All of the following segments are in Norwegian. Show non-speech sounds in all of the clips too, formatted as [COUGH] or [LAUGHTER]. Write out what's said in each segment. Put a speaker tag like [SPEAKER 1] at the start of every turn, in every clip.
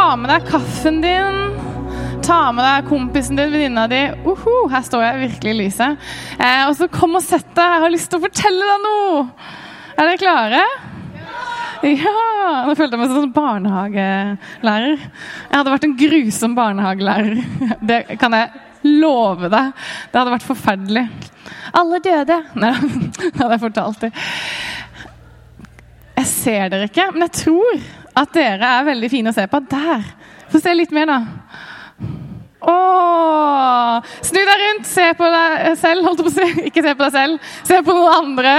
[SPEAKER 1] Ta med deg kaffen din. Ta med deg kompisen din, venninna di. Uhu, her står jeg virkelig i lyset. Eh, og så kom og sett deg. Jeg har lyst til å fortelle deg noe. Er dere klare? Ja! Nå følte jeg meg som en barnehagelærer. Jeg hadde vært en grusom barnehagelærer. Det kan jeg love deg. Det hadde vært forferdelig. Alle døde. Nei, [LAUGHS] det hadde jeg fortalt dem. Jeg ser dere ikke, men jeg tror at dere er veldig fine å se på. Der! Få se litt mer, da. Å! Snu deg rundt, se på deg selv. holdt jeg på å si. [LAUGHS] Ikke se på deg selv, se på noen andre.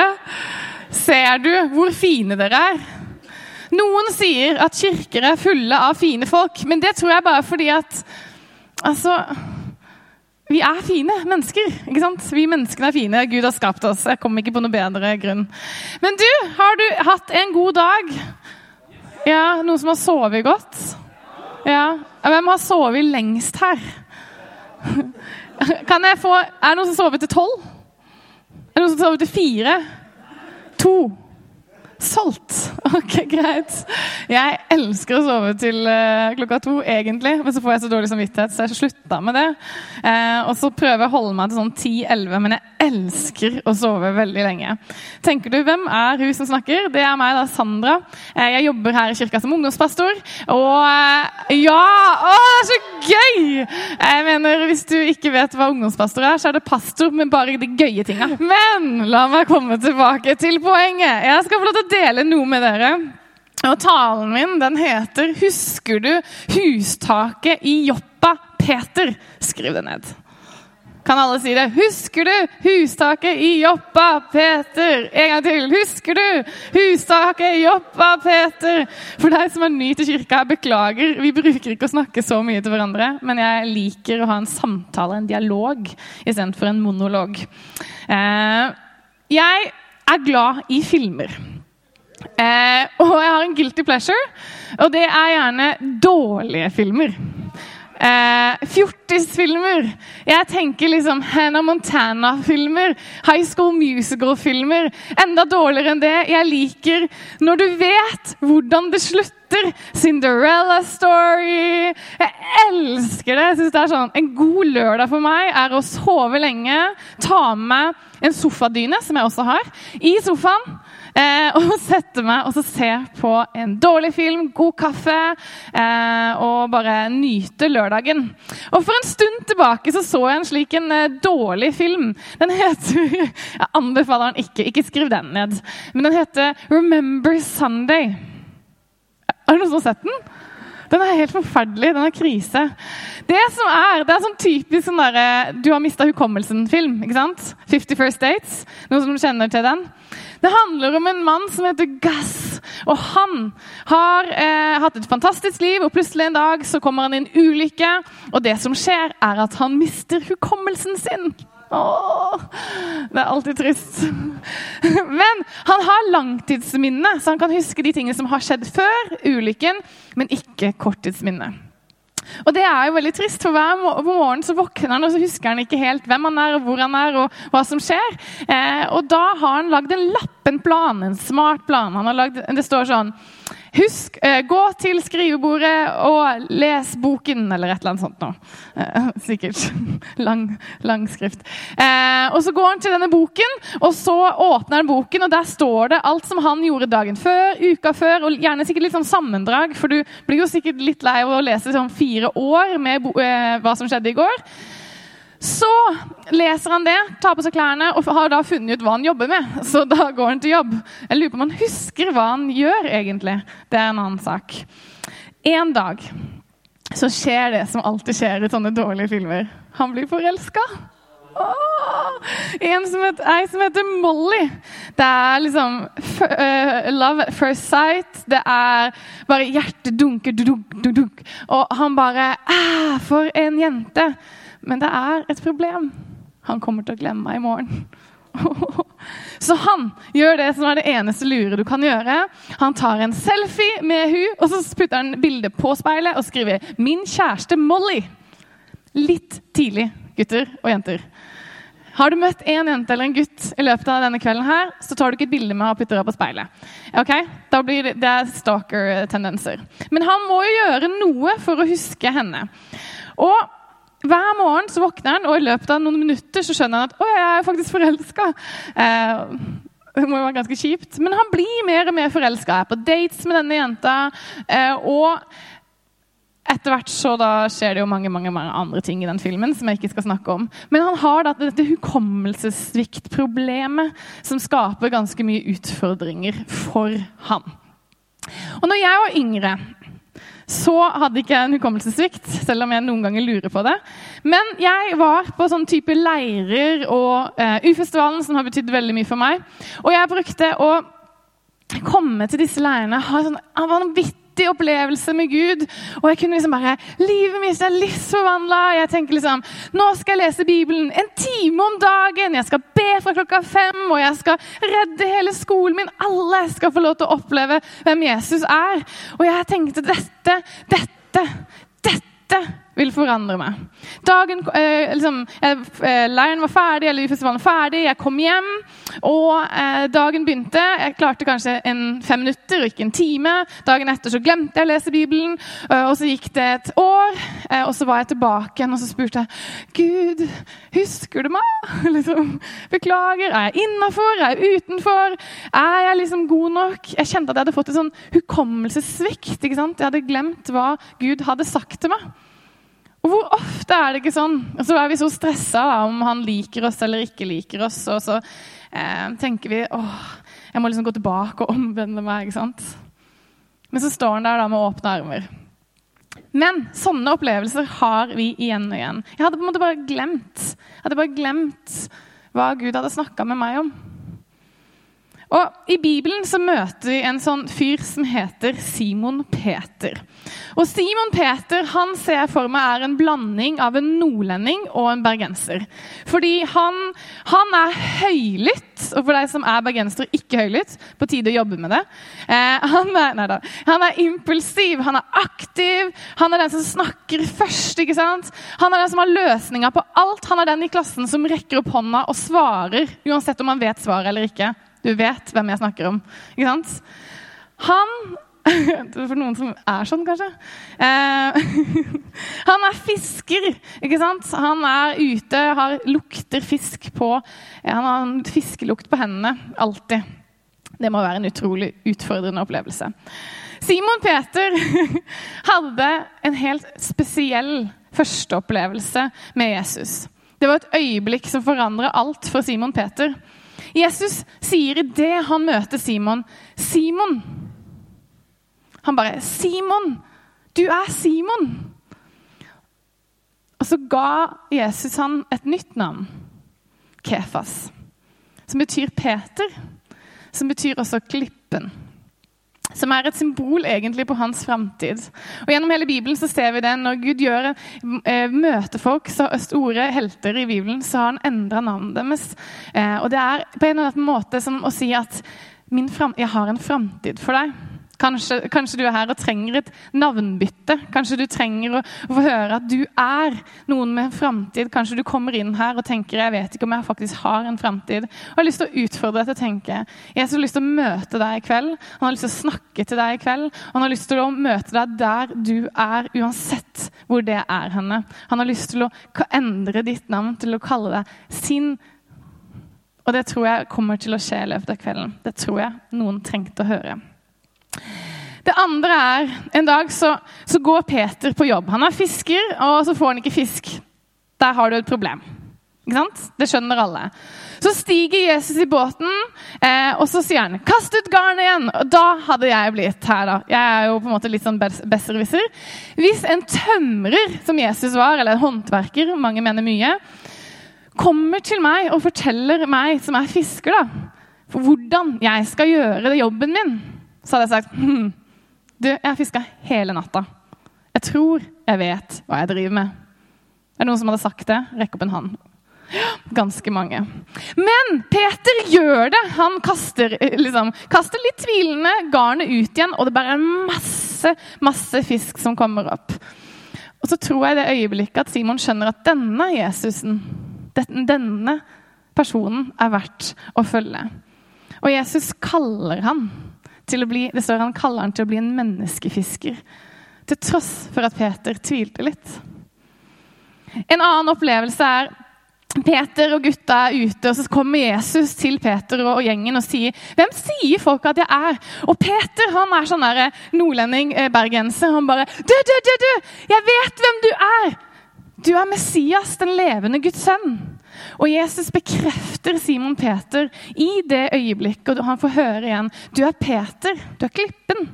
[SPEAKER 1] Ser du hvor fine dere er? Noen sier at kirker er fulle av fine folk, men det tror jeg bare fordi at Altså vi er fine mennesker. ikke sant? Vi menneskene er fine. Gud har skapt oss. Jeg kommer ikke på noe bedre grunn. Men du, har du hatt en god dag? Ja, Noen som har sovet godt? Ja. Hvem har sovet lengst her? [LAUGHS] Kan jeg få Er det noen som sover til tolv? Er det noen som sover til fire? To? Solgt. [LAUGHS] Ok, greit. Jeg elsker å sove til uh, klokka to, egentlig. Men så får jeg så dårlig samvittighet, så jeg slutta med det. Uh, og så prøver jeg å holde meg til sånn 10-11, men jeg elsker å sove veldig lenge. Tenker du, hvem er hun som snakker? Det er meg, da, Sandra. Uh, jeg jobber her i kirka som ungdomspastor. Og ja! Å, det er så gøy! Jeg mener, Hvis du ikke vet hva ungdomspastor er, så er det pastor med bare de gøye tinga. Men la meg komme tilbake til poenget. Jeg skal få lov til å dele noe med dere. Og Talen min den heter 'Husker du hustaket i Joppa, Peter?' Skriv det ned. Kan alle si det? Husker du hustaket i Joppa, Peter? En gang til. Husker du hustaket i Joppa, Peter? For deg som er ny til kirka, beklager. Vi bruker ikke å snakke så mye til hverandre, men jeg liker å ha en samtale, en dialog, istedenfor en monolog. Eh, jeg er glad i filmer. Eh, og jeg har en guilty pleasure, og det er gjerne dårlige filmer. Eh, Fjortisfilmer. Jeg tenker liksom Hannah Montana-filmer. High School Musical-filmer. Enda dårligere enn det. Jeg liker når du vet hvordan det slutter. Cinderella Story. Jeg elsker det. Jeg synes det er sånn, En god lørdag for meg er å sove lenge, ta med en sofadyne, som jeg også har, i sofaen. Eh, og sette meg og se på en dårlig film, god kaffe eh, og bare nyte lørdagen. Og For en stund tilbake så, så jeg en slik en eh, dårlig film. Den heter [LAUGHS] Jeg anbefaler den ikke. Ikke skriv den ned. Men den heter 'Remember Sunday'. Det noen som har sett den? Den er helt forferdelig. Den er krise. Det som er, det er sånn typisk sånn der, eh, du har mista hukommelsen-film. ikke sant? 'Fifty First Dates'. Noen som kjenner til den? Det handler om en mann som heter Gass. Og han har eh, hatt et fantastisk liv, og plutselig en dag så kommer han i en ulykke. Og det som skjer, er at han mister hukommelsen sin. Åh, det er alltid trist. [LAUGHS] Men han har langtidsminne, så han kan huske de tingene som har skjedd før ulykken, men ikke korttidsminne. Og det er jo veldig trist, for hver morgen så våkner han og så husker han ikke helt hvem han er, og hvor han er, og hva som skjer. Eh, og da har han lagd en lapp, en plan, en smart plan. Han har lagd, det står sånn Husk, eh, gå til skrivebordet og les boken, eller et eller annet sånt nå. Eh, [LAUGHS] sikkert. Lang, lang skrift. Eh, og så går han til denne boken, og så åpner han boken, og der står det alt som han gjorde dagen før, uka før, og gjerne sikkert litt sånn sammendrag, for du blir jo sikkert litt lei av å lese sånn fire år med hva som skjedde i går. Så leser han det, tar på seg klærne og har da funnet ut hva han jobber med. Så da går han til jobb. Jeg lurer på om han husker hva han gjør, egentlig. Det er en annen sak. En dag så skjer det som alltid skjer i sånne dårlige filmer. Han blir forelska. En som heter, ei som heter Molly. Det er liksom uh, love at first sight. Det er bare hjertet dunker, dunk, dunk, dunk. Og han bare ah, For en jente! Men det er et problem. Han kommer til å glemme meg i morgen. [LAUGHS] Så han gjør det som er det eneste lure du kan gjøre. Han tar en selfie med hun, og så putter han bildet på speilet og skriver 'Min kjæreste Molly'. Litt tidlig, gutter og jenter. Har du møtt en jente eller en gutt i løpet av denne kvelden, her, så tar du ikke et bilde med og putter det på speilet. Ok? Da blir det, det er stalker-tendenser. Men han må jo gjøre noe for å huske henne. Og hver morgen så våkner han, og i løpet av noen minutter så skjønner han at å, jeg er faktisk forelska. Eh, det må jo være ganske kjipt. Men han blir mer og mer forelska. Er på dates med denne jenta. Eh, og etter hvert så da skjer det jo mange, mange, mange andre ting i den filmen som jeg ikke skal snakke om. Men han har da dette hukommelsessviktproblemet som skaper ganske mye utfordringer for han. Og når jeg var yngre så hadde ikke jeg en hukommelsessvikt, selv om jeg noen ganger lurer på det. Men jeg var på sånn type leirer og eh, U-festivalen, som har betydd veldig mye for meg. Og jeg brukte å komme til disse leirene, ha sånn vanvittig opplevelse med Gud. Og jeg kunne liksom bare Livet mitt er livsforvandla. Jeg tenker liksom Nå skal jeg lese Bibelen en time om dagen. Jeg skal be fra klokka fem, og jeg skal redde hele skolen min. Alle skal få lov til å oppleve hvem Jesus er. Og jeg tenkte dette, dette, dette vil forandre meg. Dagen, eh, liksom, eh, Leiren var ferdig, eller festivalen var ferdig, jeg kom hjem, og eh, dagen begynte. Jeg klarte kanskje en fem minutter ikke en time. Dagen etter så glemte jeg å lese Bibelen, eh, og så gikk det et år. Eh, og så var jeg tilbake igjen og så spurte jeg Gud, husker du meg? [LAUGHS] liksom, Beklager. Er jeg innafor? Er jeg utenfor? Er jeg liksom god nok? Jeg kjente at jeg hadde fått en sånn hukommelsessvikt. ikke sant? Jeg hadde glemt hva Gud hadde sagt til meg. Og hvor ofte er det ikke sånn? Og så er vi så stressa om han liker oss eller ikke liker oss, og så eh, tenker vi åh, jeg må liksom gå tilbake og omvende meg. ikke sant? Men så står han der da med åpne armer. Men sånne opplevelser har vi igjen og igjen. Jeg hadde på en måte bare glemt hadde bare glemt hva Gud hadde snakka med meg om. Og I Bibelen så møter vi en sånn fyr som heter Simon Peter. Og Simon Peter han ser jeg for meg er en blanding av en nordlending og en bergenser. Fordi han, han er høylytt, og for deg som er bergensere, ikke høylytt, på tide å jobbe med det. Eh, han, er, neida, han er impulsiv, han er aktiv, han er den som snakker først. ikke sant? Han er den som har løsninga på alt. Han er den i klassen som rekker opp hånda og svarer, uansett om han vet svaret eller ikke. Du vet hvem jeg snakker om. Ikke sant? Han [LAUGHS] For noen som er sånn, kanskje. Eh, [LAUGHS] han er fisker, ikke sant? Han er ute, har, lukter fisk på Han har en fiskelukt på hendene. Alltid. Det må være en utrolig utfordrende opplevelse. Simon Peter [LAUGHS] hadde en helt spesiell førsteopplevelse med Jesus. Det var et øyeblikk som forandret alt for Simon Peter. Jesus sier idet han møter Simon, 'Simon.' Han bare 'Simon, du er Simon.' Og så ga Jesus han et nytt navn, Kefas, som betyr Peter, som betyr også klippen som er et symbol egentlig på hans framtid. Gjennom hele Bibelen så ser vi det når Gud gjør, eh, møter folk, så ordet helter i Bibelen, så har han endra navnet deres. Eh, og det er på en eller annen måte som å si at 'jeg har en framtid for deg'. Kanskje, kanskje, du er her og trenger et navnbytte. Kanskje du trenger å, få høre at du er noen med en framtid. Kanskje du kommer inn her og tenker jeg vet ikke om jeg faktisk har en framtid. Jeg har lyst til å utfordre deg til å tenke. Jeg har lyst til å møte deg i kveld. Han har lyst til å snakke til deg i kveld. Han har lyst til å møte deg der du er, uansett hvor det er henne. Han har lyst til å endre ditt navn til å kalle deg sin og det tror jeg kommer til å skje i løpet av kvelden. Det tror jeg noen trengte å høre. Det andre er En dag så, så, går Peter på jobb. Han er fisker, og så får han ikke fisk. Der har du et problem. Ikke sant? Det skjønner alle. Så stiger Jesus i båten, eh, og så sier han 'kast ut garnet igjen'. Og da hadde jeg blitt her, da. Jeg er jo på en måte litt sånn besserwisser. Hvis en tømrer, som Jesus var, eller en håndverker, mange mener mye, kommer til meg og forteller meg, som er fisker, da, hvordan jeg skal gjøre det jobben min, så hadde jeg sagt hm, du, jeg har fiska hele natta. Jeg tror jeg vet hva jeg driver med. Er det noen som hadde sagt det? Rekk opp en hånd. Ganske mange. Men Peter gjør det. Han kaster, liksom, kaster litt tvilende garnet ut igjen, og det bare er masse, masse fisk som kommer opp. Og så tror jeg det øyeblikket at Simon skjønner at denne Jesusen, denne personen, er verdt å følge. Og Jesus kaller han til å bli, det står han kaller han til å bli en menneskefisker. Til tross for at Peter tvilte litt. En annen opplevelse er Peter og gutta er ute, og så kommer Jesus til Peter og gjengen og sier Hvem sier folk at jeg er? Og Peter han er sånn der nordlending, eh, bergenser. Han bare Du, du, du, du! Jeg vet hvem du er! Du er Messias, den levende Guds sønn. Og Jesus bekrefter Simon Peter i det øyeblikket, og han får høre igjen Du er Peter, du er klippen.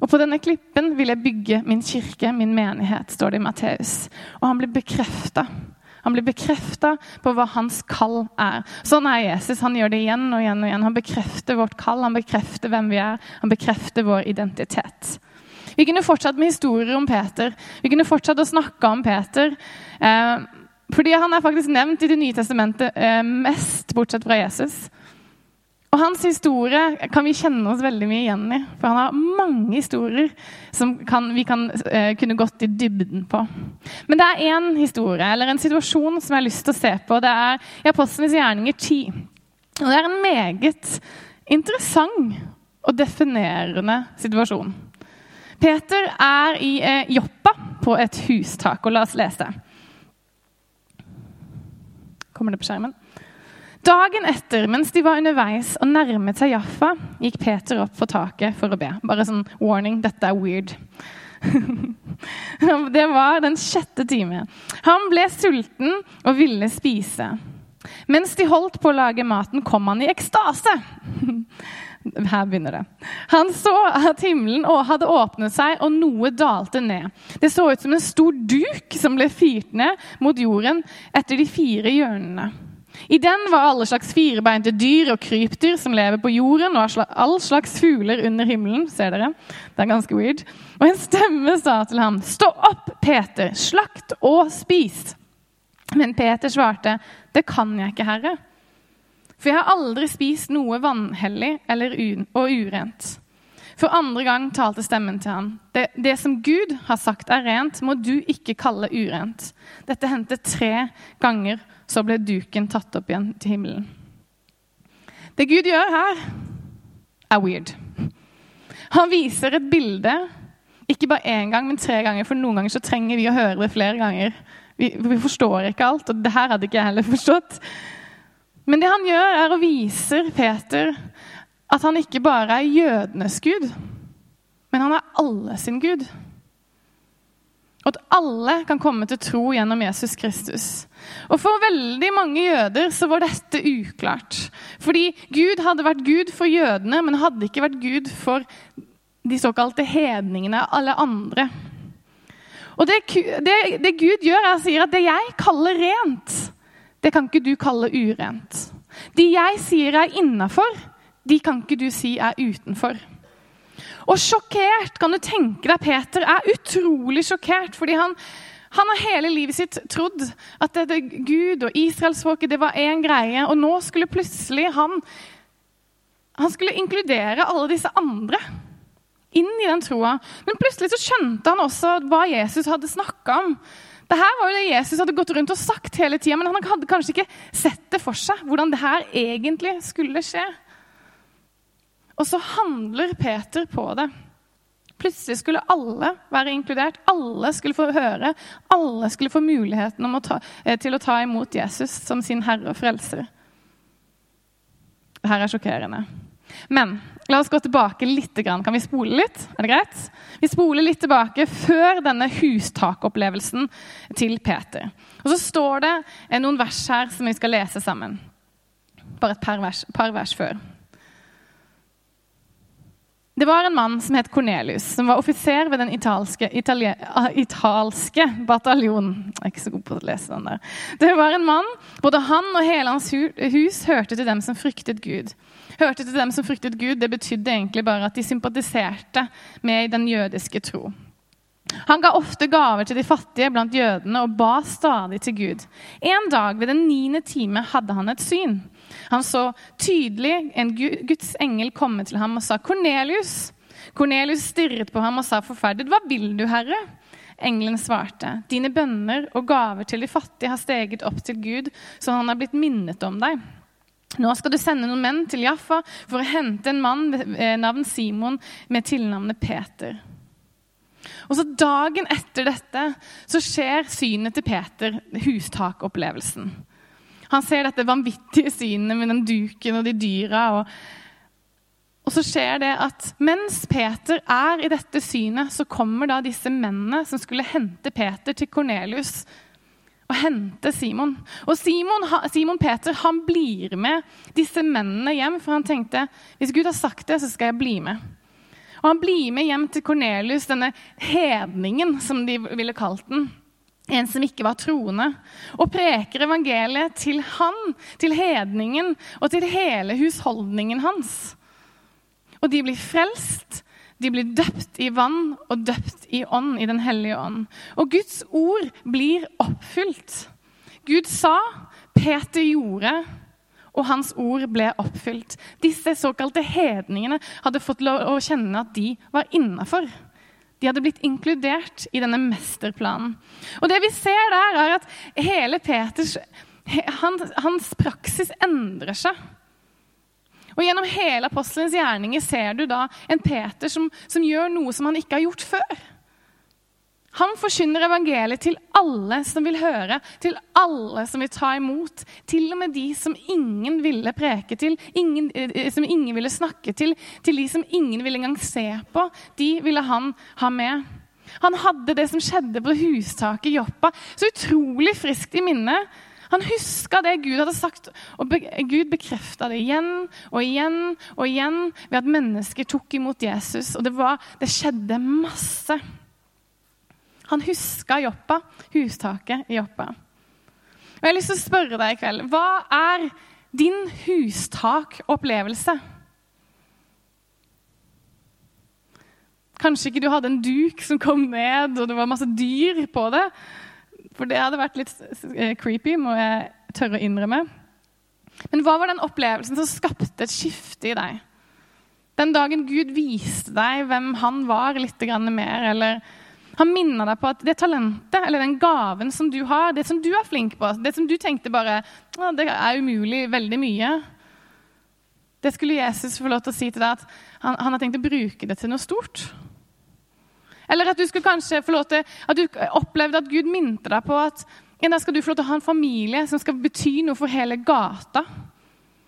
[SPEAKER 1] Og på denne klippen vil jeg bygge min kirke, min menighet, står det i Matteus. Og han blir bekrefta. Han blir bekrefta på hva hans kall er. Sånn er Jesus. Han gjør det igjen og igjen. og igjen. Han bekrefter vårt kall, han bekrefter hvem vi er, han bekrefter vår identitet. Vi kunne fortsatt med historier om Peter. Vi kunne fortsatt å snakke om Peter. Eh, fordi han er faktisk nevnt i Det nye testamentet eh, mest, bortsett fra Jesus. Og Hans historie kan vi kjenne oss veldig mye igjen i. For han har mange historier som kan, vi kan eh, kunne gått i dybden på. Men det er én historie, eller en situasjon som jeg har lyst til å se på. Det er i Apostlenes gjerninger 10. Og det er en meget interessant og definerende situasjon. Peter er i eh, Joppa på et hustak, og la oss lese. Kommer det på skjermen? Dagen etter, mens de var underveis og nærmet seg Jaffa, gikk Peter opp på taket for å be. Bare sånn warning, dette er weird. [LAUGHS] Det var den sjette time. Han ble sulten og ville spise. Mens de holdt på å lage maten, kom han i ekstase. [LAUGHS] Her begynner det. Han så at himmelen hadde åpnet seg, og noe dalte ned. Det så ut som en stor duk som ble firt ned mot jorden etter de fire hjørnene. I den var alle slags firebeinte dyr og krypdyr som lever på jorden, og all slags fugler under himmelen. Ser dere? Det er ganske weird. Og en stemme sa til ham, 'Stå opp, Peter, slakt og spis.' Men Peter svarte, 'Det kan jeg ikke, Herre.' For jeg har aldri spist noe vanhellig eller og urent. For andre gang talte stemmen til ham. Det, det, som Gud har sagt er rent, må du ikke kalle urent. Dette hendte tre ganger, så ble duken tatt opp igjen til himmelen. Det Gud gjør her, er weird. Han viser et bilde, ikke bare én gang, men tre ganger. For noen ganger så trenger vi å høre det flere ganger. Vi, vi forstår ikke alt, og det her hadde ikke jeg heller forstått. Men det han gjør, er å vise Peter at han ikke bare er jødenes gud, men han er alle sin gud. Og at alle kan komme til tro gjennom Jesus Kristus. Og For veldig mange jøder så var dette uklart. Fordi Gud hadde vært Gud for jødene, men hadde ikke vært Gud for de såkalte hedningene, alle andre. Og det, det, det Gud gjør, er å si at det jeg kaller rent, det kan ikke du kalle urent. De jeg sier er innafor, de kan ikke du si er utenfor. Og sjokkert, kan du tenke deg Peter er utrolig sjokkert. fordi han, han har hele livet sitt trodd at det, det, Gud og israelsfolket det var én greie. Og nå skulle plutselig han han skulle inkludere alle disse andre inn i den troa. Men plutselig så skjønte han også hva Jesus hadde snakka om. Dette var jo det Jesus hadde gått rundt og sagt hele tida, men han hadde kanskje ikke sett det for seg. hvordan det her egentlig skulle skje. Og så handler Peter på det. Plutselig skulle alle være inkludert. Alle skulle få høre. Alle skulle få muligheten å ta, eh, til å ta imot Jesus som sin herre og frelser. Dette er sjokkerende. Men la oss gå tilbake litt. Kan vi spole litt? Er det greit? Vi spoler litt tilbake før denne hustakopplevelsen til Peter. Og så står det noen vers her som vi skal lese sammen. Bare et par vers, par vers før. Det var en mann som het Cornelius, som var offiser ved den italske, italie, italske bataljonen. Jeg er ikke så god på å lese den der. Det var en mann, Både han og hele hans hus hørte til dem som fryktet Gud. Hørte til dem som fryktet Gud, Det betydde egentlig bare at de sympatiserte med den jødiske tro. Han ga ofte gaver til de fattige blant jødene og ba stadig til Gud. En dag ved den niende time hadde han et syn. Han så tydelig en Guds engel komme til ham og sa, 'Kornelius.' Kornelius stirret på ham og sa forferdet, 'Hva vil du, Herre?' Engelen svarte, 'Dine bønner og gaver til de fattige har steget opp til Gud, så han har blitt minnet om deg.' Nå skal du sende noen menn til Jaffa for å hente en mann ved navn Simon med tilnavnet Peter. Og så Dagen etter dette så skjer synet til Peter, hustakopplevelsen. Han ser dette vanvittige synet med den duken og de dyra. Og, og, så skjer det at mens Peter er i dette synet, så kommer da disse mennene som skulle hente Peter til Kornelius og hente Simon. Og Simon, Simon, Peter han blir med disse mennene hjem, for han tenkte hvis Gud har sagt det, så skal jeg bli med. Og Han blir med hjem til Kornelius, denne hedningen, som de ville kalt den en som ikke var troende, og preker evangeliet til han, til hedningen og til hele husholdningen hans. Og de blir frelst, de blir døpt i vann og døpt i ånd, i Den hellige ånd. Og Guds ord blir oppfylt. Gud sa, Peter gjorde, og hans ord ble oppfylt. Disse såkalte hedningene hadde fått lov å kjenne at de var innafor. De hadde blitt inkludert i denne mesterplanen. Og det vi ser der, er at hele Peters hans, hans praksis endrer seg. Og Gjennom hele apostelens gjerninger ser du da en Peter som, som gjør noe som han ikke har gjort før. Han forkynner evangeliet til alle som vil høre, til alle som vil ta imot. Til og med de som ingen ville preke til, ingen, eh, som ingen ville snakke til, til de som ingen ville engang se på. De ville han ha med. Han hadde det som skjedde på hustaket i Joppa, så utrolig friskt i minnet. Han huska det Gud hadde sagt, og Gud bekrefta det igjen og igjen og igjen ved at mennesker tok imot Jesus. Og det, var, det skjedde masse. Han huska Joppa, hustaket i Joppa. Og Jeg har lyst til å spørre deg i kveld hva er din hustakopplevelse? Kanskje ikke du hadde en duk som kom ned, og det var masse dyr på det. For det hadde vært litt eh, creepy, må jeg tørre å innrømme. Men hva var den opplevelsen som skapte et skifte i deg? Den dagen Gud viste deg hvem han var, litt mer, eller han minner deg på at det talentet eller den gaven som du har, det som du er flink på, det som du tenkte bare det er umulig veldig mye Det skulle Jesus få lov til å si til deg at han, han har tenkt å bruke det til noe stort. Eller at du skulle kanskje få lov til, at du opplevde at Gud minte deg på at en dag skal du få lov til å ha en familie som skal bety noe for hele gata.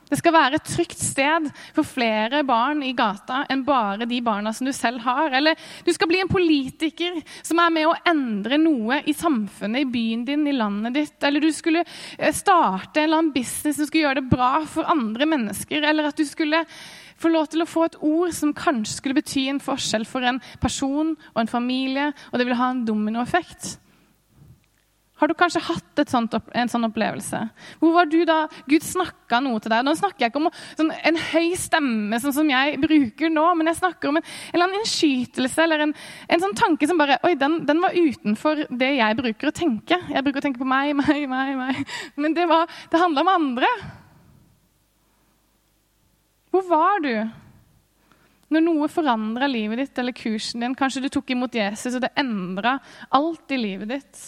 [SPEAKER 1] Det skal være et trygt sted for flere barn i gata enn bare de barna som du selv har. Eller du skal bli en politiker som er med å endre noe i samfunnet, i byen din, i landet ditt. Eller du skulle eh, starte en eller annen business som skulle gjøre det bra for andre mennesker. Eller at du skulle få lov til å få et ord som kanskje skulle bety en forskjell for en person og en familie, og det ville ha en dominoeffekt. Har du kanskje hatt sånt, en sånn opplevelse? Hvor var du da Gud snakka noe til deg? Nå snakker jeg ikke om sånn, en høy stemme, sånn som jeg bruker nå, men jeg snakker om en, en innskytelse eller en, en, sånn tanke som bare Oi, den, den, var utenfor det jeg bruker å tenke. Jeg bruker å tenke på meg, [LAUGHS] meg, meg, meg. Men det, var, det handla om andre. Hvor var du når noe forandra livet ditt eller kursen din? Kanskje du tok imot Jesus, og det endra alt i livet ditt.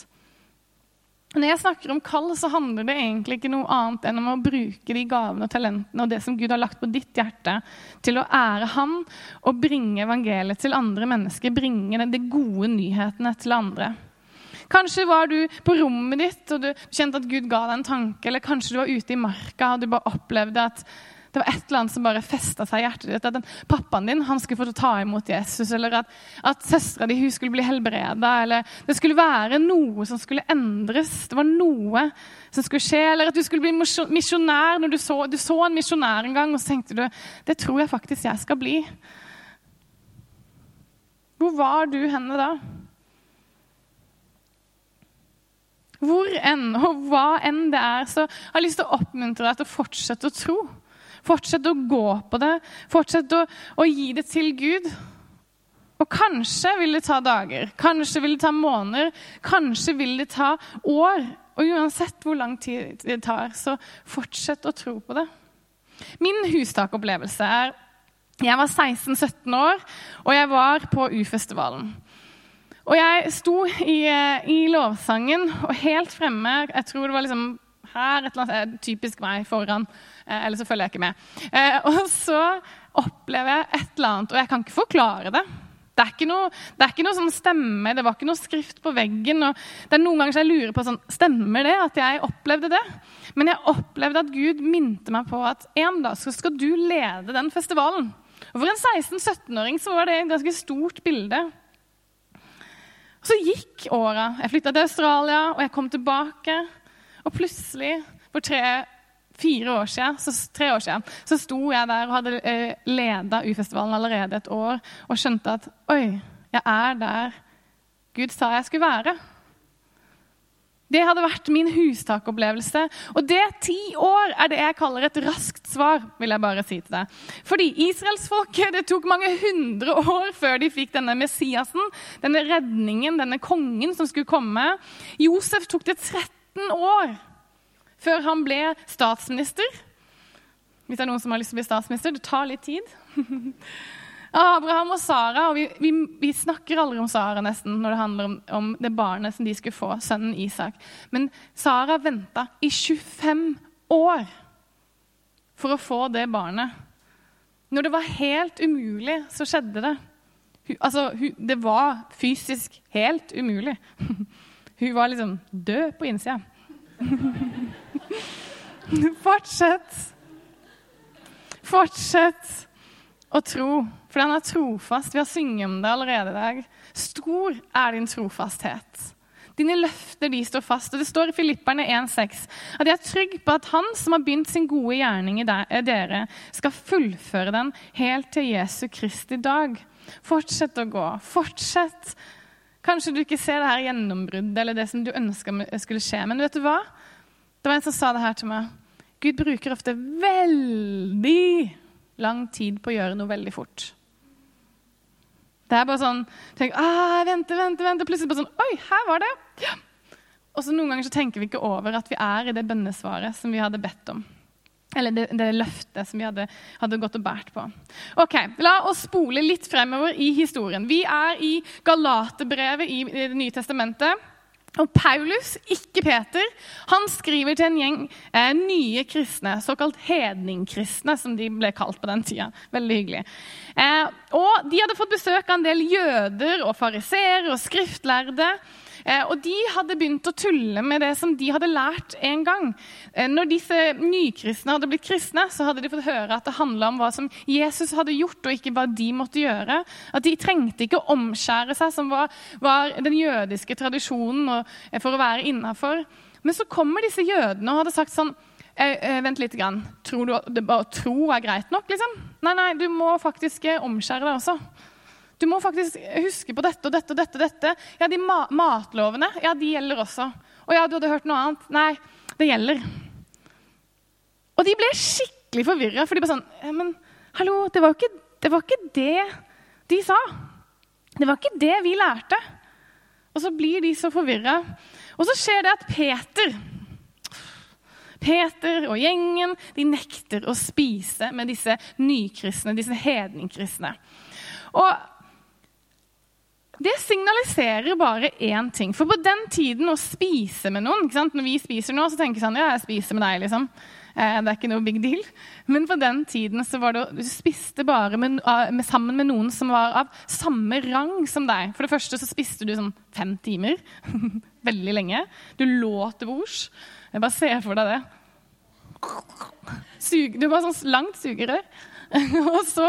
[SPEAKER 1] Når jeg snakker om kall, så handler det egentlig ikke noe annet enn om å bruke de gavene og talentene og det som Gud har lagt på ditt hjerte, til å ære Han og bringe evangeliet til andre mennesker. Bringe de gode nyhetene til andre. Kanskje var du på rommet ditt og du kjente at Gud ga deg en tanke, eller kanskje du var ute i marka og du bare opplevde at det var et eller annet som bare festa seg i hjertet ditt. At den, pappaen din han skulle få ta imot Jesus, eller at, at søstera di skulle bli helbreda. Eller det skulle være noe som skulle endres. Det var noe som skulle skje. Eller at du skulle bli misjonær. når Du så, du så en misjonær en gang, og så tenkte du det tror jeg faktisk jeg skal bli. Hvor var du henne da? Hvor enn og hva enn det er, så har jeg lyst til å oppmuntre deg til å fortsette å tro. Fortsette å gå på det. Fortsett å, å gi det til Gud. Og kanskje vil det ta dager, kanskje vil det ta måneder, kanskje vil det ta år. Og uansett hvor lang tid det tar, så fortsett å tro på det. Min hustakopplevelse er Jeg var 16-17 år, og jeg var på U-festivalen. Og jeg sto i, i, lovsangen, og helt fremme Jeg tror det var liksom her, et eller annet, eh, typisk meg foran. Eh, eller så følger jeg ikke med. Eh, [LAUGHS] og så opplever jeg et eller annet, og jeg kan ikke forklare det. Det er ikke noe, er ikke noe sånn stemme, det var ikke noe skrift på veggen. det er Noen ganger så jeg lurer på sånn, stemmer det at jeg opplevde det. Men jeg opplevde at Gud minte meg på at en dag skal du lede den festivalen. Og For en 16-17-åring så var det et ganske stort bilde. Så gikk åra. Jeg flytta til Australia, og jeg kom tilbake. Og plutselig, for tre-fire år siden, så, tre år siden, så sto jeg der og hadde eh, leda U-festivalen allerede et år og skjønte at oi, jeg er der Gud sa jeg skulle være. Det hadde vært min hustakopplevelse. Og det ti år er det jeg kaller et raskt svar. vil jeg bare si til deg. Fordi israelsfolket det tok mange hundre år før de fikk denne Messiasen, denne redningen, denne kongen som skulle komme. Josef tok det 13 år før han ble statsminister. Hvis det er noen som har lyst til å bli statsminister, det tar litt tid. [LAUGHS] Abraham og Sara, og vi, vi, vi, snakker aldri om Sara nesten når det handler om, om, det barnet som de skulle få, sønnen Isak. Men Sara venta i 25 år for å få det barnet. Når det var helt umulig, så skjedde det. Altså, det var fysisk helt umulig. [LAUGHS] Hun var liksom død på innsida. [LAUGHS] Fortsett. Fortsett å tro, for den er trofast. Vi har sunget om det allerede i dag. Stor er din trofasthet. Dine løfter de står fast. Og Det står i Filipperne 1,6 at jeg er trygg på at Han som har begynt sin gode gjerning i dere, skal fullføre den helt til Jesu Kristi dag. Fortsett å gå. Fortsett Kanskje du ikke ser det her gjennombruddet eller det som du ønska skulle skje. Men vet du hva? Det var en som sa det her til meg. Gud bruker ofte veldig lang tid på å gjøre noe veldig fort. Det er bare sånn tenk, ah, vente, vente, vente, Plutselig bare sånn Oi, her var det! Ja. Og så Noen ganger så tenker vi ikke over at vi er i det bønnesvaret som vi hadde bedt om. Eller det, det løftet som vi hadde, hadde, gått og båret på. Ok, La oss spole litt fremover i historien. Vi er i Galaterbrevet i Det nye testamentet. Og Paulus, ikke Peter, han skriver til en gjeng eh, nye kristne, såkalt hedningkristne, som de ble kalt på den tida. Veldig hyggelig. Eh, og De hadde fått besøk av en del jøder og fariseere og skriftlærde. Eh, og de hadde begynt å tulle med det som de hadde lært en gang. Eh, når disse nykristne hadde blitt kristne, så hadde de fått høre at det handla om hva som Jesus hadde gjort, og ikke hva de måtte gjøre. At de trengte ikke å omskjære seg, som var, var den jødiske tradisjonen eh, for å være innafor. Men så kommer disse jødene og hadde sagt sånn Vent litt. Grann. Tror du det bare tro er greit nok? liksom? Nei, nei, du må faktisk omskjære deg også. Du må faktisk huske på dette og dette og dette. og dette. Ja, de ma matlovene, ja, de gjelder også. Og ja, du hadde hørt noe annet. Nei, det gjelder. Og de ble skikkelig forvirra, for de bare sånn ja, Men hallo, det var, ikke, det var ikke det de sa. Det var ikke det vi lærte. Og så blir de så forvirra. Og så skjer det at Peter Peter og gjengen de nekter å spise med disse nykristne, disse hedningkristne. Og det signaliserer bare én ting. For på den tiden å spise med noen Når vi spiser nå, så tenker vi sånn Ja, jeg spiser med deg, liksom. Eh, det er ikke noe big deal. Men på den tiden så var det, du spiste bare med, med, sammen med noen som var av samme rang som deg. For det første så spiste du sånn fem timer. [LAUGHS] Veldig lenge. Du lå til bords. Bare ser for deg det. Sug, du var sånn langt sugerør. [LAUGHS] og så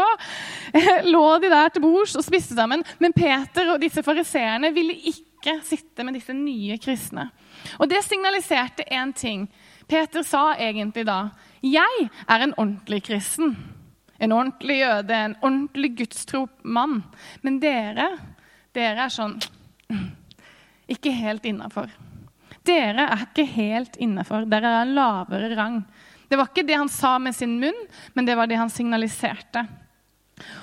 [SPEAKER 1] eh, lå de der til bords og spiste sammen. Men Peter og disse fariseerne ville ikke sitte med disse nye kristne. Og det signaliserte én ting. Peter sa egentlig da jeg er en ordentlig kristen. En ordentlig jøde, en ordentlig gudstro mann. Men dere, dere er sånn Ikke helt innafor. Dere er ikke helt innafor. Dere er en lavere rang. Det var ikke det han sa med sin munn, men det var det han signaliserte.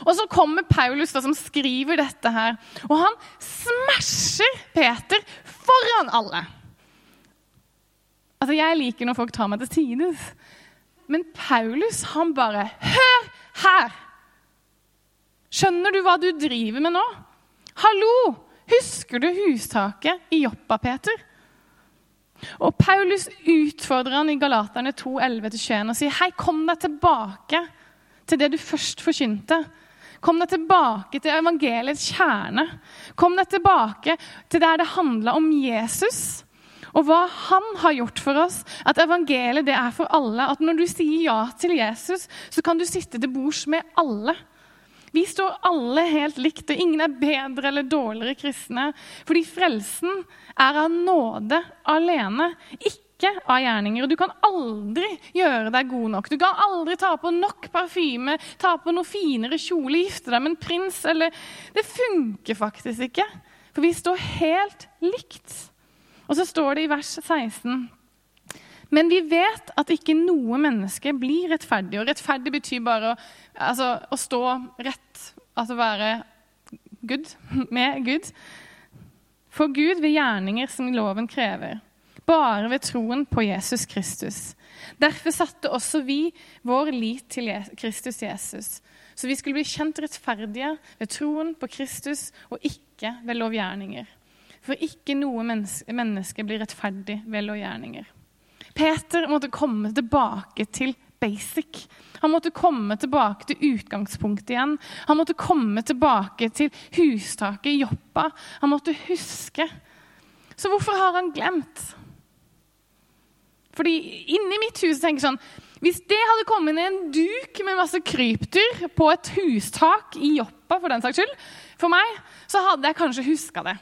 [SPEAKER 1] Og så kommer Paulus da, som skriver dette her, og han smasher Peter foran alle. Altså, Jeg liker når folk tar meg til tides, men Paulus han bare Hør her! Skjønner du hva du driver med nå? Hallo! Husker du hustaket i Joppa, Peter? Og Paulus utfordrer han i Galaterne 2, 11-21 og sier, Hei, kom deg tilbake til det du først forkynte. Kom deg tilbake til evangeliets kjerne. Kom deg tilbake til der det handla om Jesus og hva han har gjort for oss. At evangeliet det er for alle. At når du sier ja til Jesus, så kan du sitte til bords med alle. Vi står alle helt likt, og ingen er bedre eller dårligere kristne. Fordi frelsen er av nåde alene, ikke av gjerninger. Og du kan aldri gjøre deg god nok. Du kan aldri ta på nok parfyme, ta på noe finere kjole, gifte deg med en prins eller Det funker faktisk ikke. For vi står helt likt. Og så står det i vers 16 men vi vet at ikke noe menneske blir rettferdig. Og rettferdig betyr bare å, altså, å stå rett, altså være Gud, med Gud. For Gud ved gjerninger som loven krever. Bare ved troen på Jesus Kristus. Derfor satte også vi vår lit til Kristus Jesus. Så vi skulle bli kjent rettferdige ved troen på Kristus og ikke ved lovgjerninger. For ikke noe menneske blir rettferdig ved lovgjerninger. Peter måtte komme tilbake til basic. Han måtte komme tilbake til utgangspunktet igjen. Han måtte komme tilbake til hustaket i Joppa. Han måtte huske. Så hvorfor har han glemt? Fordi inni mitt hus tenker jeg sånn Hvis det hadde kommet inn en duk med masse krypdyr på et hustak i Joppa, for den saks skyld, for meg, så hadde jeg kanskje huska det.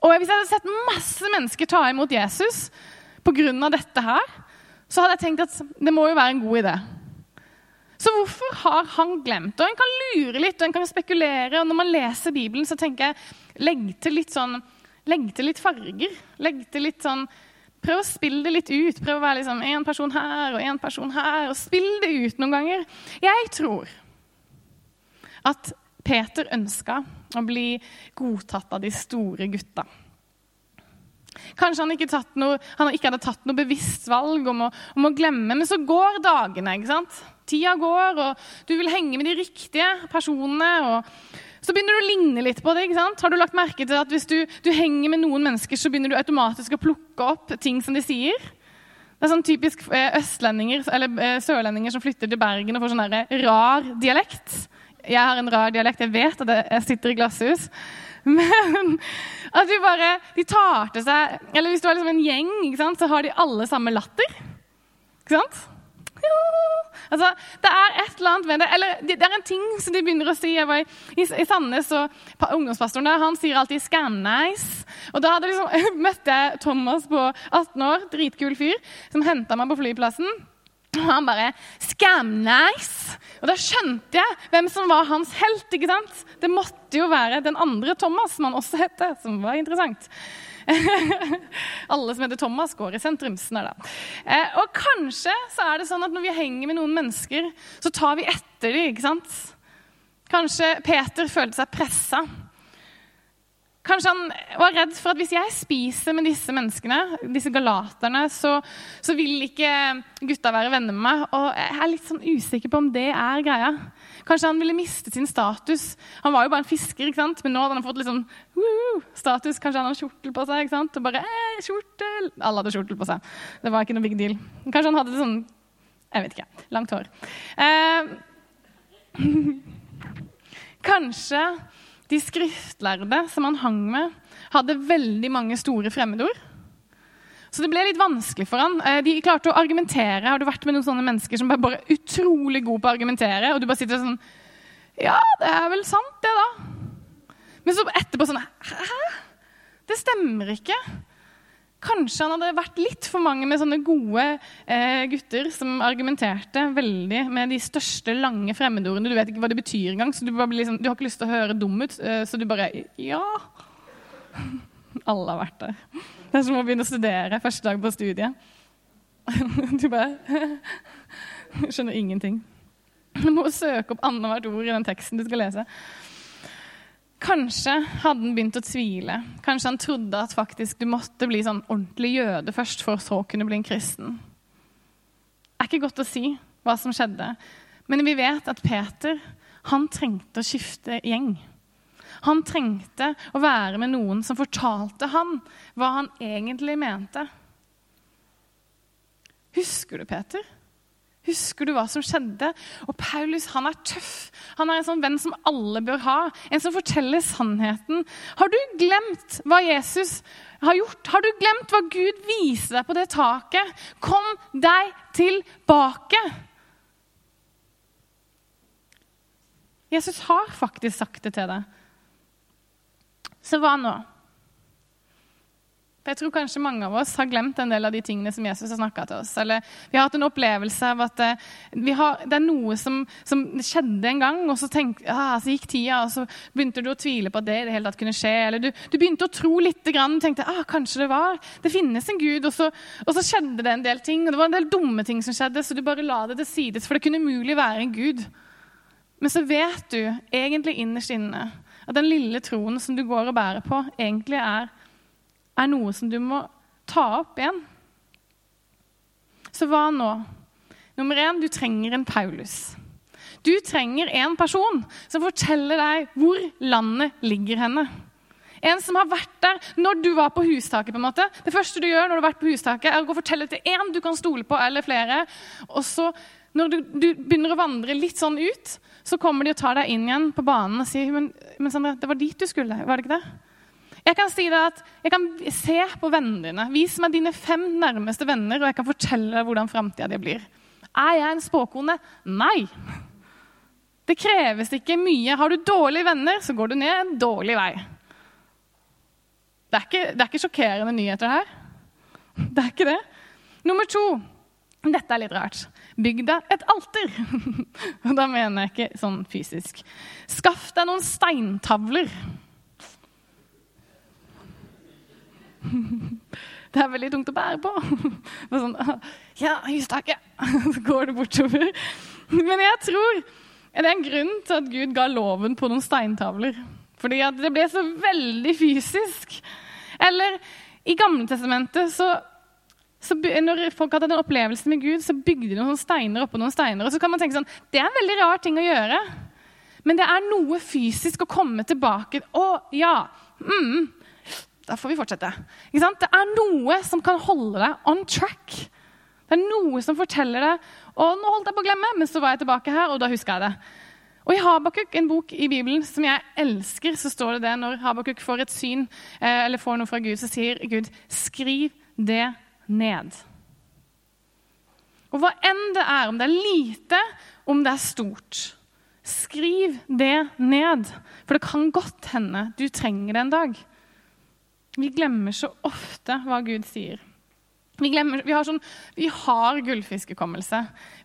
[SPEAKER 1] Og hvis jeg hadde sett masse mennesker ta imot Jesus pga. dette her, så hadde jeg tenkt at det må jo være en god idé. Så hvorfor har han glemt? Og En kan lure litt og en kan spekulere. og Når man leser Bibelen, så tenker jeg legg til litt sånn, legg til litt farger. Legg til litt sånn, Prøv å spille det litt ut. Prøv å være liksom én person her og én person her. og Spill det ut noen ganger. Jeg tror at Peter ønska å bli godtatt av de store gutta. Kanskje han ikke, noe, han ikke, hadde tatt noe bevisst valg om å, om å, glemme, men så går dagene. ikke sant? Tida går, og du vil henge med de riktige personene. og Så begynner du å ligne litt på det. ikke sant? Har du lagt merke til at Hvis du, du henger med noen mennesker, så begynner du automatisk å plukke opp ting som de sier? Det er sånn typisk eh, østlendinger eller eh, sørlendinger som flytter til Bergen og får sånn rar dialekt. Jeg har en rar dialekt. Jeg vet at jeg sitter i glasshus. [LAUGHS] Men at de bare de tar til seg Eller hvis du er liksom en gjeng, så har de alle samme latter. Ikke sant? Ja. Altså, det er et eller annet med det. Eller det er en ting som de begynner å si. Jeg var i, i, i Sandnes, og ungdomspastoren der, han sier alltid «Scan nice». Og da hadde liksom, [LAUGHS] møtte jeg Thomas på 18 år, dritkul fyr, som henta meg på flyplassen. Og [LAUGHS] han bare 'Scam-nice'. Og da skjønte jeg hvem som var hans helt. ikke sant? Det måtte jo være den andre Thomas, som han også het, som var interessant. [LAUGHS] Alle som heter Thomas, går i sentrumsen da. Eh, og kanskje så er det sånn at når vi henger med noen mennesker, så tar vi etter dem. ikke sant? Kanskje Peter følte seg pressa Kanskje han var redd for at hvis jeg spiser med disse menneskene, disse galaterne, så, så, vil ikke gutta være venner med meg. Og jeg er litt sånn usikker på om det er greia. Kanskje han ville miste sin status. Han var jo bare en fisker, ikke sant? men nå hadde han fått litt sånn status. Kanskje han hadde kjortel på seg. ikke sant? Og bare eh, kjortel. Alle hadde kjortel på seg. Det var ikke noe big deal. Kanskje han hadde det sånn Jeg vet ikke. Langt hår. Eh, [LAUGHS] kanskje de skriftlærde som han hang med, hadde veldig mange store fremmedord. Så det ble litt vanskelig for han. Eh, de klarte å argumentere. Har du vært med noen sånne mennesker som bare er utrolig gode på å argumentere, og du bare sitter sånn Ja, det er vel sant, det, da. Men så etterpå sånn Hæ? Det stemmer ikke. Kanskje han hadde vært litt for mange med sånne gode eh, gutter som argumenterte veldig med de største, lange fremmedordene. Du vet ikke hva det betyr engang, så du, liksom, du, har ikke lyst til å høre dum ut. Eh, så du bare Ja. [LAUGHS] Alle har vært der. Det er som å begynne å studere første dag på studiet. [LAUGHS] Du bare [LAUGHS] skjønner ingenting. Du må søke opp annethvert ord i den teksten du skal lese. Kanskje hadde han begynt å tvile. Kanskje han trodde at faktisk du måtte bli sånn ordentlig jøde først for å så kunne bli en kristen. Det er ikke godt å si hva som skjedde, men vi vet at Peter han trengte å skifte gjeng. Han trengte å være med noen som fortalte han hva han egentlig mente. Husker du, Peter? Husker du hva som skjedde? Og Paulus han er tøff. Han er en sånn venn som alle bør ha. En som forteller sannheten. Har du glemt hva Jesus har gjort? Har du glemt hva Gud viser deg på det taket? Kom deg tilbake! Jesus har faktisk sagt det til deg. Så hva nå? For jeg tror kanskje mange av oss har glemt en del av de tingene som Jesus har snakka til oss. Eller vi har hatt en opplevelse av at eh, har, det er noe som, som, skjedde en gang, og så, tenk, ah, så, gikk tida, og så begynte du å tvile på at det i det hele tatt kunne skje. Eller du, du begynte å tro litt grann, og tenkte ah, kanskje det var. Det finnes en Gud. Og så, og så, skjedde det en del ting, og det var en del dumme ting som skjedde, så du bare la det til sides, for det kunne umulig være en Gud. Men så vet du egentlig innerst inne at den lille troen som du går og bærer på, egentlig er er noe som du må ta opp igjen. Så hva nå? Nummer én, du trenger en Paulus. Du trenger en person som forteller deg hvor landet ligger henne. En som har vært der når du var på hustaket. på en måte. Det første du gjør når du har vært på hustaket, er å gå og fortelle til én du kan stole på, eller flere. Og så, når du, du, begynner å vandre litt sånn ut, så kommer de og tar deg inn igjen på banen og sier men, men Sandra, det var dit du skulle, var det ikke det? Jeg kan si det at jeg kan se på vennene dine. Vis meg dine fem nærmeste venner, og jeg kan fortelle deg hvordan framtida di blir. Er jeg en spåkone? Nei. Det kreves ikke mye. Har du dårlige venner, så går du ned en dårlig vei. Det er ikke, det er ikke sjokkerende nyheter her. Det er ikke det. Nummer to. Dette er litt rart. Bygg deg et alter. [LAUGHS] Og da mener jeg ikke sånn fysisk. Skaff deg noen steintavler. Det er veldig tungt å bære på. Og sånn, ja, hustaket. Så går det bortover. Men jeg tror det er en grunn til at Gud ga loven på noen steintavler. Fordi at det ble så veldig fysisk. Eller i Gamletestamentet så, så Når folk hadde den opplevelsen med Gud, så bygde de noen steiner oppå noen steiner. Og så kan man tenke sånn Det er en veldig rar ting å gjøre. Men det er noe fysisk å komme tilbake Å, ja. Mm, da får vi fortsette. Det er noe som kan holde deg on track. Det er noe som forteller deg og nå holdt jeg på å glemme, men så var jeg tilbake her, og da huska jeg det. Og I Habakuk, en bok i Bibelen som jeg elsker, så står det det når Habakuk får et syn eh, eller får noe fra Gud, så sier Gud, skriv det ned. Og hva enn det er, om det er lite, om det er stort, skriv det ned. For det kan godt hende du trenger det en dag. Vi glemmer så ofte hva Gud sier. Vi, glemmer, vi, har, sånn, vi har gullfiskhukommelse.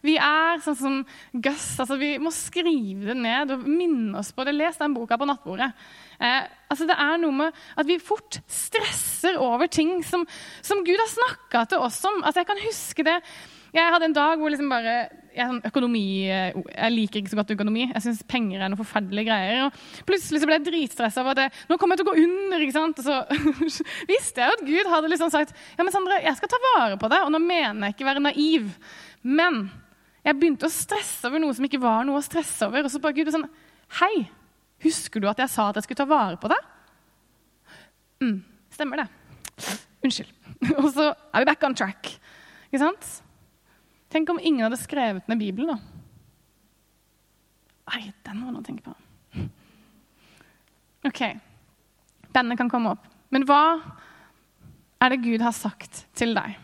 [SPEAKER 1] Vi er sånn som Gus. Altså, vi må skrive det ned og minne oss på det. Les den boka på nattbordet. Eh, altså, det er noe med at vi fort stresser over ting som, som Gud har snakka til oss om. Altså, jeg kan huske det jeg hadde en dag hvor liksom bare jeg, sånn økonomi, jeg liker ikke så godt økonomi. Jeg syns penger er noe forferdelige greier. Og plutselig ble jeg dritstressa over at jeg, nå kommer jeg til å gå under. ikke sant? Og så [LAUGHS] visste jeg at Gud hadde liksom sagt ja, men Sandra, jeg skal ta vare på deg. Og nå mener jeg ikke være naiv. Men jeg begynte å stresse over noe som ikke var noe å stresse over. Og så bare Gud sånn Hei, husker du at jeg sa at jeg skulle ta vare på deg? mm, stemmer det. Unnskyld. [LAUGHS] Og så er vi back on track. Ikke sant? Tenk om ingen hadde skrevet ned Bibelen, da. Nei, den var noe å tenke på. OK, Bandet kan komme opp. Men hva er det Gud har sagt til deg?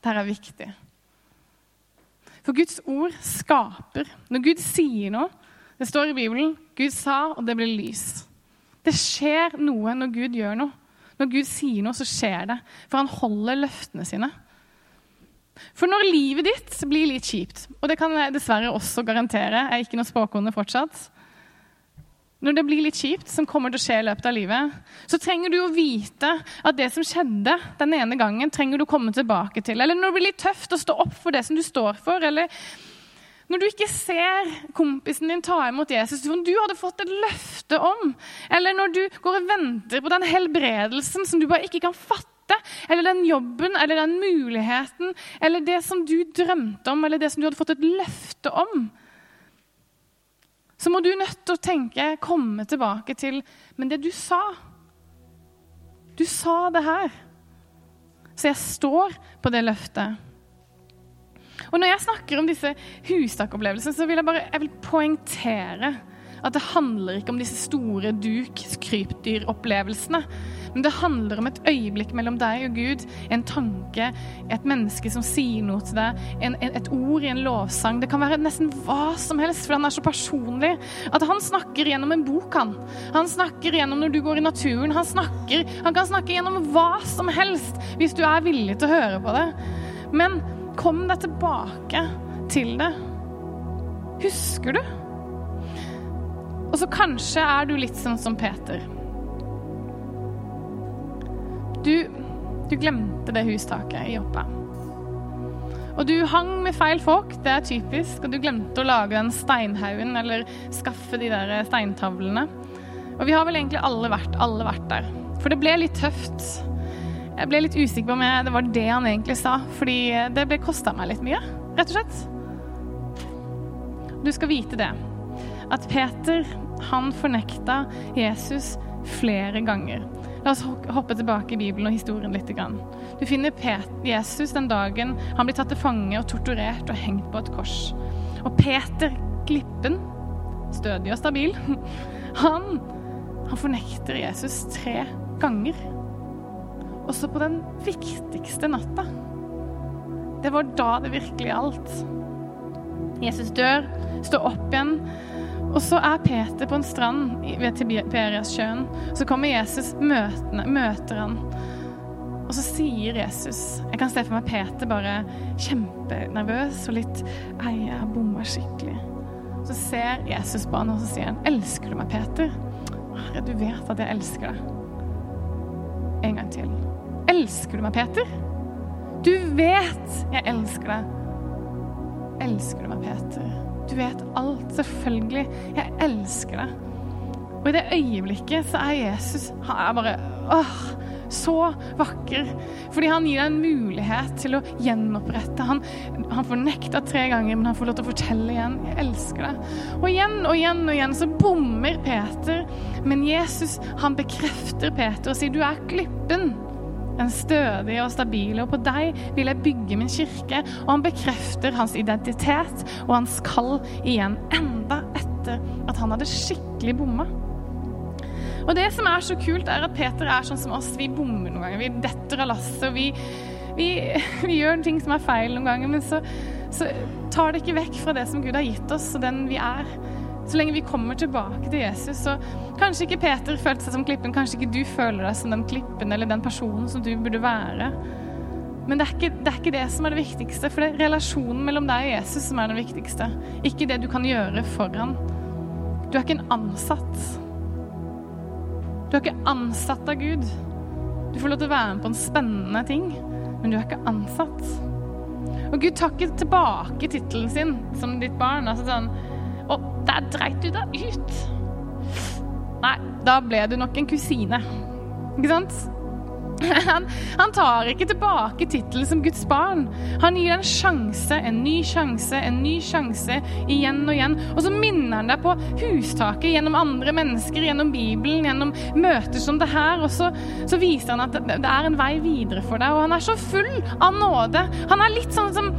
[SPEAKER 1] Dette er viktig. For Guds ord skaper. Når Gud sier noe Det står i Bibelen Gud sa, og det ble lys. Det skjer noe når Gud gjør noe. Når Gud sier noe, så skjer det. For han holder løftene sine. For når livet ditt blir litt kjipt, og det kan jeg dessverre også garantere, jeg er ikke noe spåkone fortsatt Når det blir litt kjipt, som kommer til å skje i løpet av livet, så trenger du å vite at det som skjedde den ene gangen, trenger du å komme tilbake til. Eller når det blir litt tøft å stå opp for det som du står for, eller når du ikke ser kompisen din ta imot Jesus, som du hadde fått et løfte om, eller når du går og venter på den helbredelsen som du bare ikke kan fatte, eller den jobben eller den muligheten, eller det som du drømte om, eller det som du hadde fått et løfte om, så må du nødt til å tenke, komme tilbake til Men det du sa Du sa det her. Så jeg står på det løftet. Og når jeg snakker om disse hustakopplevelsene, så vil jeg bare jeg vil poengtere at det handler ikke om disse store duk-krypdyropplevelsene. Men det handler om et øyeblikk mellom deg og Gud, en tanke, et menneske som sier noe til deg, en, et ord i en lovsang. Det kan være nesten hva som helst, for han er så personlig. At han snakker gjennom en bok, han. Han snakker gjennom når du går i naturen. Han, snakker, han kan snakke gjennom hva som helst, hvis du er villig til å høre på det. Men Kom deg tilbake til det. Husker du? Og så kanskje er du litt sånn som Peter. Du, du glemte det hustaket i Joppa. Og du hang med feil folk, det er typisk, og du glemte å lage den steinhaugen eller skaffe de der steintavlene. Og vi har vel egentlig alle vært, alle vært der. For det ble litt tøft. Jeg ble litt usikker på om jeg, det var det han egentlig sa, fordi det ble kosta meg litt mye, rett og slett. Du skal vite det, at Peter, han fornekta Jesus flere ganger. La oss hoppe tilbake i Bibelen og historien litt. Du finner Jesus den dagen han blir tatt til fange og torturert og hengt på et kors. Og Peter, klippen, stødig og stabil, [LAUGHS] han, han fornekter Jesus tre ganger også på den viktigste natta. Det var da det virkelig gjaldt. Jesus dør, står opp igjen, og så er Peter på en strand ved Tiberiassjøen. Så kommer Jesus, møtene, møter han. Og så sier Jesus Jeg kan se for meg Peter bare kjempenervøs og litt Ei, jeg har bomma skikkelig. Så ser Jesus på han og så sier han, 'Elsker du meg, Peter?' Herre, du vet at jeg elsker deg. En gang til. Elsker du meg, Peter? Du vet jeg elsker deg. Elsker du meg, Peter? Du vet alt. Selvfølgelig. Jeg elsker deg. Og i det øyeblikket så er Jesus Han er bare åh, så vakker. Fordi han gir deg en mulighet til å gjenopprette. Han, han får nekta tre ganger, men han får lov til å fortelle igjen. 'Jeg elsker deg'. Og igjen og igjen og igjen så bommer Peter. Men Jesus han bekrefter Peter og sier 'du er klippen' en stødig og stabil, og på deg vil jeg bygge min kirke. Og han bekrefter hans identitet og hans kall igjen, enda etter at han hadde skikkelig bomma. Og det som er så kult, er at Peter er sånn som oss. Vi bommer noen ganger. Vi detter av lasset, og vi, vi, vi, gjør ting som er feil noen ganger. Men så, så tar det ikke vekk fra det som Gud har gitt oss, og den vi er. Så lenge vi kommer tilbake til Jesus, så kanskje ikke Peter følte seg som klippen, kanskje ikke du føler deg som den klippen eller den personen som du burde være. Men det er, ikke, det er ikke det som er det viktigste, for det er relasjonen mellom deg og Jesus som er det viktigste. Ikke det du kan gjøre for han. Du er ikke en ansatt. Du er ikke ansatt av Gud. Du får lov til å være med på en spennende ting, men du er ikke ansatt. Og Gud tar ikke tilbake tittelen sin som ditt barn. altså sånn og der dreit du deg ut. Nei, da ble du nok en kusine. Ikke sant? Han, han, tar ikke tilbake tittelen som Guds barn. Han gir deg en sjanse, en ny sjanse, en ny sjanse igjen og igjen. Og så minner han deg på hustaket gjennom andre mennesker, gjennom Bibelen, gjennom møter som det her. Og så, så viser han at det, det er en vei videre for deg. Og han er så full av nåde. Han er litt sånn som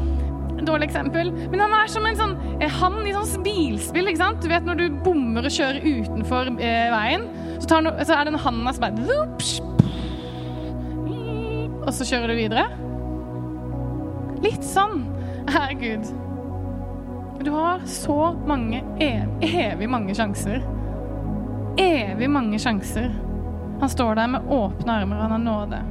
[SPEAKER 1] dårlig eksempel. Men han er som en sånn eh, han i sånn bilspill. ikke sant? Du vet når du bommer og kjører utenfor eh, veien, så, no, så, er det en handa som bare Og så kjører du videre. Litt sånn er Gud. Du har så mange, evig, evig mange sjanser. Evig mange sjanser. Han står der med åpne armer, han har nåde.